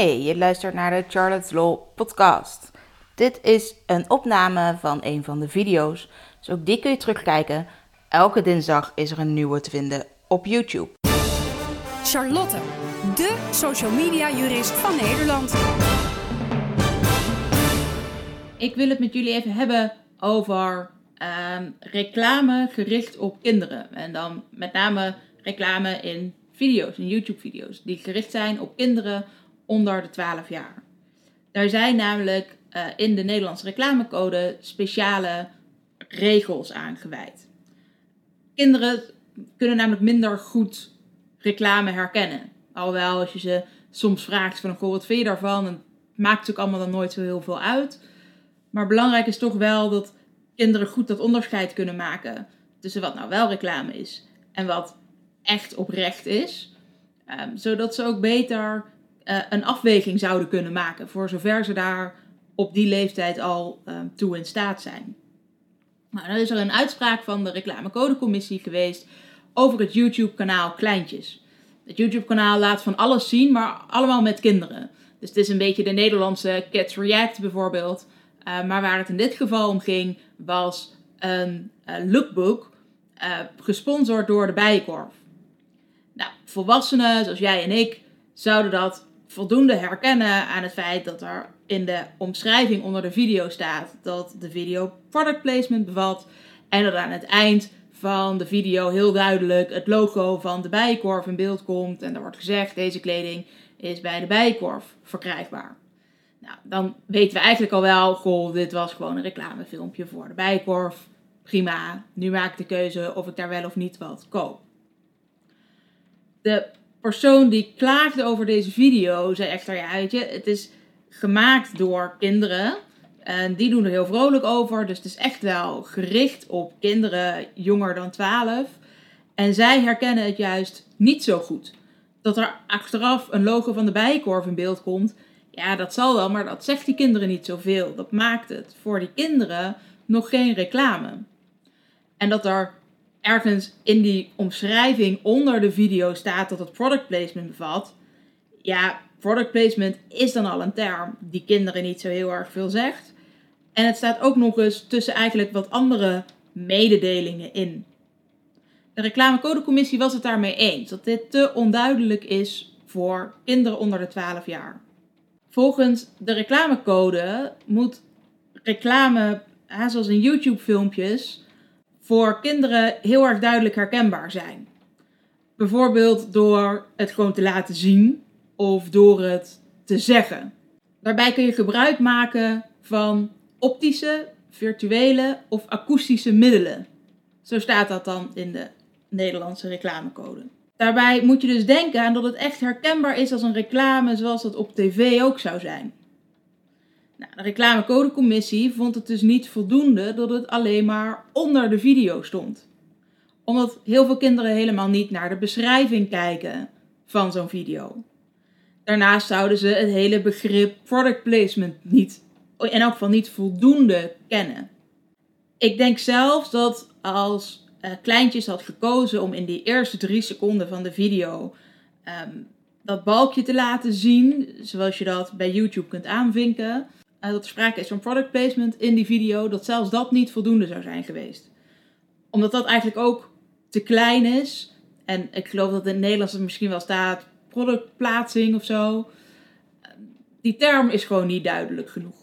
Hey, je luistert naar de Charlotte's Law podcast. Dit is een opname van een van de video's, dus ook die kun je terugkijken. Elke dinsdag is er een nieuwe te vinden op YouTube. Charlotte, de social media jurist van Nederland. Ik wil het met jullie even hebben over ehm, reclame gericht op kinderen. En dan met name reclame in video's, in YouTube-video's, die gericht zijn op kinderen onder de 12 jaar. Daar zijn namelijk eh, in de Nederlandse reclamecode speciale regels aan gewijd. Kinderen kunnen namelijk minder goed reclame herkennen. Alhoewel, als je ze soms vraagt van, goh, wat vind je daarvan? En maakt natuurlijk allemaal dan nooit zo heel veel uit. Maar belangrijk is toch wel dat kinderen goed dat onderscheid kunnen maken tussen wat nou wel reclame is en wat echt oprecht is. Ehm, zodat ze ook beter een afweging zouden kunnen maken, voor zover ze daar op die leeftijd al uh, toe in staat zijn. Nou, dan is er een uitspraak van de reclamecodecommissie geweest over het YouTube-kanaal Kleintjes. Het YouTube-kanaal laat van alles zien, maar allemaal met kinderen. Dus het is een beetje de Nederlandse Kids React bijvoorbeeld. Uh, maar waar het in dit geval om ging, was een lookbook gesponsord door de Bijenkorf. Nou, volwassenen zoals jij en ik zouden dat voldoende herkennen aan het feit dat er in de omschrijving onder de video staat dat de video product placement bevat en dat aan het eind van de video heel duidelijk het logo van de Bijenkorf in beeld komt en er wordt gezegd deze kleding is bij de Bijenkorf verkrijgbaar. Nou, dan weten we eigenlijk al wel, goh, dit was gewoon een reclamefilmpje voor de Bijenkorf. Prima, nu maak ik de keuze of ik daar wel of niet wat koop. De persoon die klaagde over deze video zei echt, ja, weet je, het is gemaakt door kinderen. En die doen er heel vrolijk over. Dus het is echt wel gericht op kinderen jonger dan 12. En zij herkennen het juist niet zo goed. Dat er achteraf een logo van de bijenkorf in beeld komt. Ja, dat zal wel, maar dat zegt die kinderen niet zoveel. Dat maakt het voor die kinderen nog geen reclame. En dat er ergens in die omschrijving onder de video staat dat het product placement bevat. Ja, product placement is dan al een term die kinderen niet zo heel erg veel zegt. En het staat ook nog eens tussen eigenlijk wat andere mededelingen in. De reclamecodecommissie was het daarmee eens dat dit te onduidelijk is voor kinderen onder de 12 jaar. Volgens de reclamecode moet reclame, zoals in YouTube-filmpjes, voor kinderen heel erg duidelijk herkenbaar zijn. Bijvoorbeeld door het gewoon te laten zien of door het te zeggen. Daarbij kun je gebruik maken van optische, virtuele of akoestische middelen. Zo staat dat dan in de Nederlandse reclamecode. Daarbij moet je dus denken aan dat het echt herkenbaar is als een reclame zoals dat op tv ook zou zijn. Nou, de reclamecodecommissie vond het dus niet voldoende dat het alleen maar onder de video stond. Omdat heel veel kinderen helemaal niet naar de beschrijving kijken van zo'n video. Daarnaast zouden ze het hele begrip product placement niet, in elk geval niet voldoende kennen. Ik denk zelfs dat als uh, Kleintjes had gekozen om in die eerste drie seconden van de video um, dat balkje te laten zien, zoals je dat bij YouTube kunt aanvinken, dat er sprake is van product placement in die video, dat zelfs dat niet voldoende zou zijn geweest. Omdat dat eigenlijk ook te klein is. En ik geloof dat in het Nederlands er misschien wel staat productplaatsing of zo. Die term is gewoon niet duidelijk genoeg.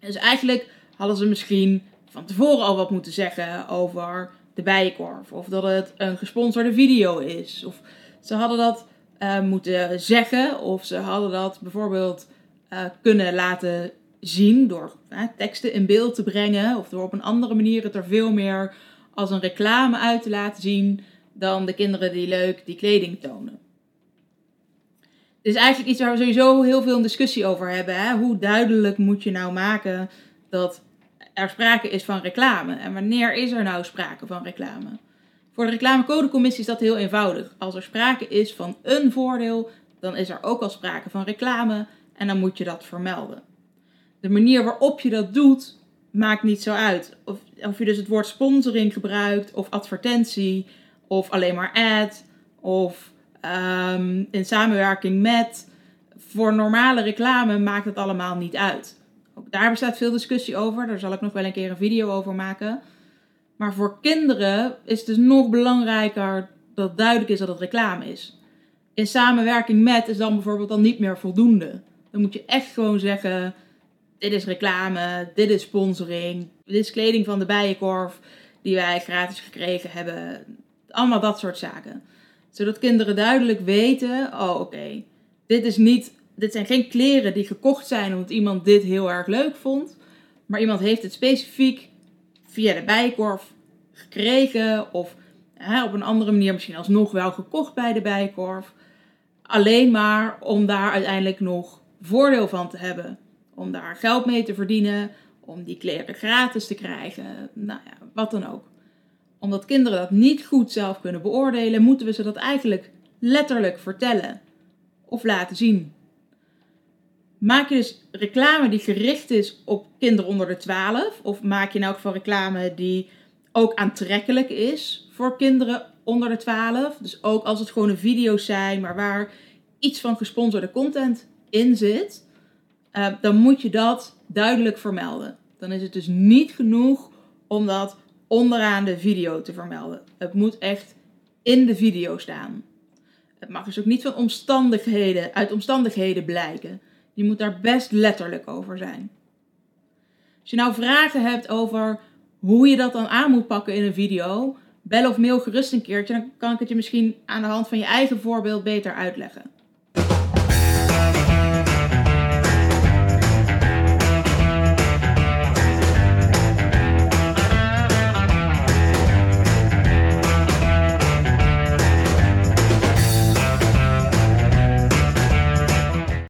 Dus eigenlijk hadden ze misschien van tevoren al wat moeten zeggen over de bijenkorf. Of dat het een gesponsorde video is. Of ze hadden dat uh, moeten zeggen. Of ze hadden dat bijvoorbeeld uh, kunnen laten zien door teksten in beeld te brengen of door op een andere manier het er veel meer als een reclame uit te laten zien dan de kinderen die leuk die kleding tonen. Is eigenlijk iets waar we sowieso heel veel discussie over hebben. Hè? Hoe duidelijk moet je nou maken dat er sprake is van reclame? En wanneer is er nou sprake van reclame? Voor de reclamecodecommissie is dat heel eenvoudig. Als er sprake is van een voordeel, dan is er ook al sprake van reclame en dan moet je dat vermelden. De manier waarop je dat doet, maakt niet zo uit. Of, of je dus het woord sponsoring gebruikt, of advertentie, of alleen maar ad, of um, in samenwerking met. voor normale reclame maakt het allemaal niet uit. Daar bestaat veel discussie over. Daar zal ik nog wel een keer een video over maken. Maar voor kinderen is het dus nog belangrijker dat duidelijk is dat het reclame is. In samenwerking met is dan bijvoorbeeld dan niet meer voldoende. Dan moet je echt gewoon zeggen: dit is reclame, dit is sponsoring, dit is kleding van de bijenkorf die wij gratis gekregen hebben. Allemaal dat soort zaken. Zodat kinderen duidelijk weten: oh oké, dit is niet, dit zijn geen kleren die gekocht zijn omdat iemand dit heel erg leuk vond, maar iemand heeft het specifiek via de bijenkorf gekregen of hè, op een andere manier misschien alsnog wel gekocht bij de bijenkorf. Alleen maar om daar uiteindelijk nog voordeel van te hebben. Om daar geld mee te verdienen, om die kleren gratis te krijgen, nou ja, wat dan ook. Omdat kinderen dat niet goed zelf kunnen beoordelen, moeten we ze dat eigenlijk letterlijk vertellen of laten zien. Maak je dus reclame die gericht is op kinderen onder de 12, of maak je in elk geval reclame die ook aantrekkelijk is voor kinderen onder de 12. Dus ook als het gewoon een video's zijn, maar waar iets van gesponsorde content in zit, uh, dan moet je dat duidelijk vermelden. Dan is het dus niet genoeg om dat onderaan de video te vermelden. Het moet echt in de video staan. Het mag dus ook niet van omstandigheden, uit omstandigheden blijken. Je moet daar best letterlijk over zijn. Als je nou vragen hebt over hoe je dat dan aan moet pakken in een video, bel of mail gerust een keertje. Dan kan ik het je misschien aan de hand van je eigen voorbeeld beter uitleggen.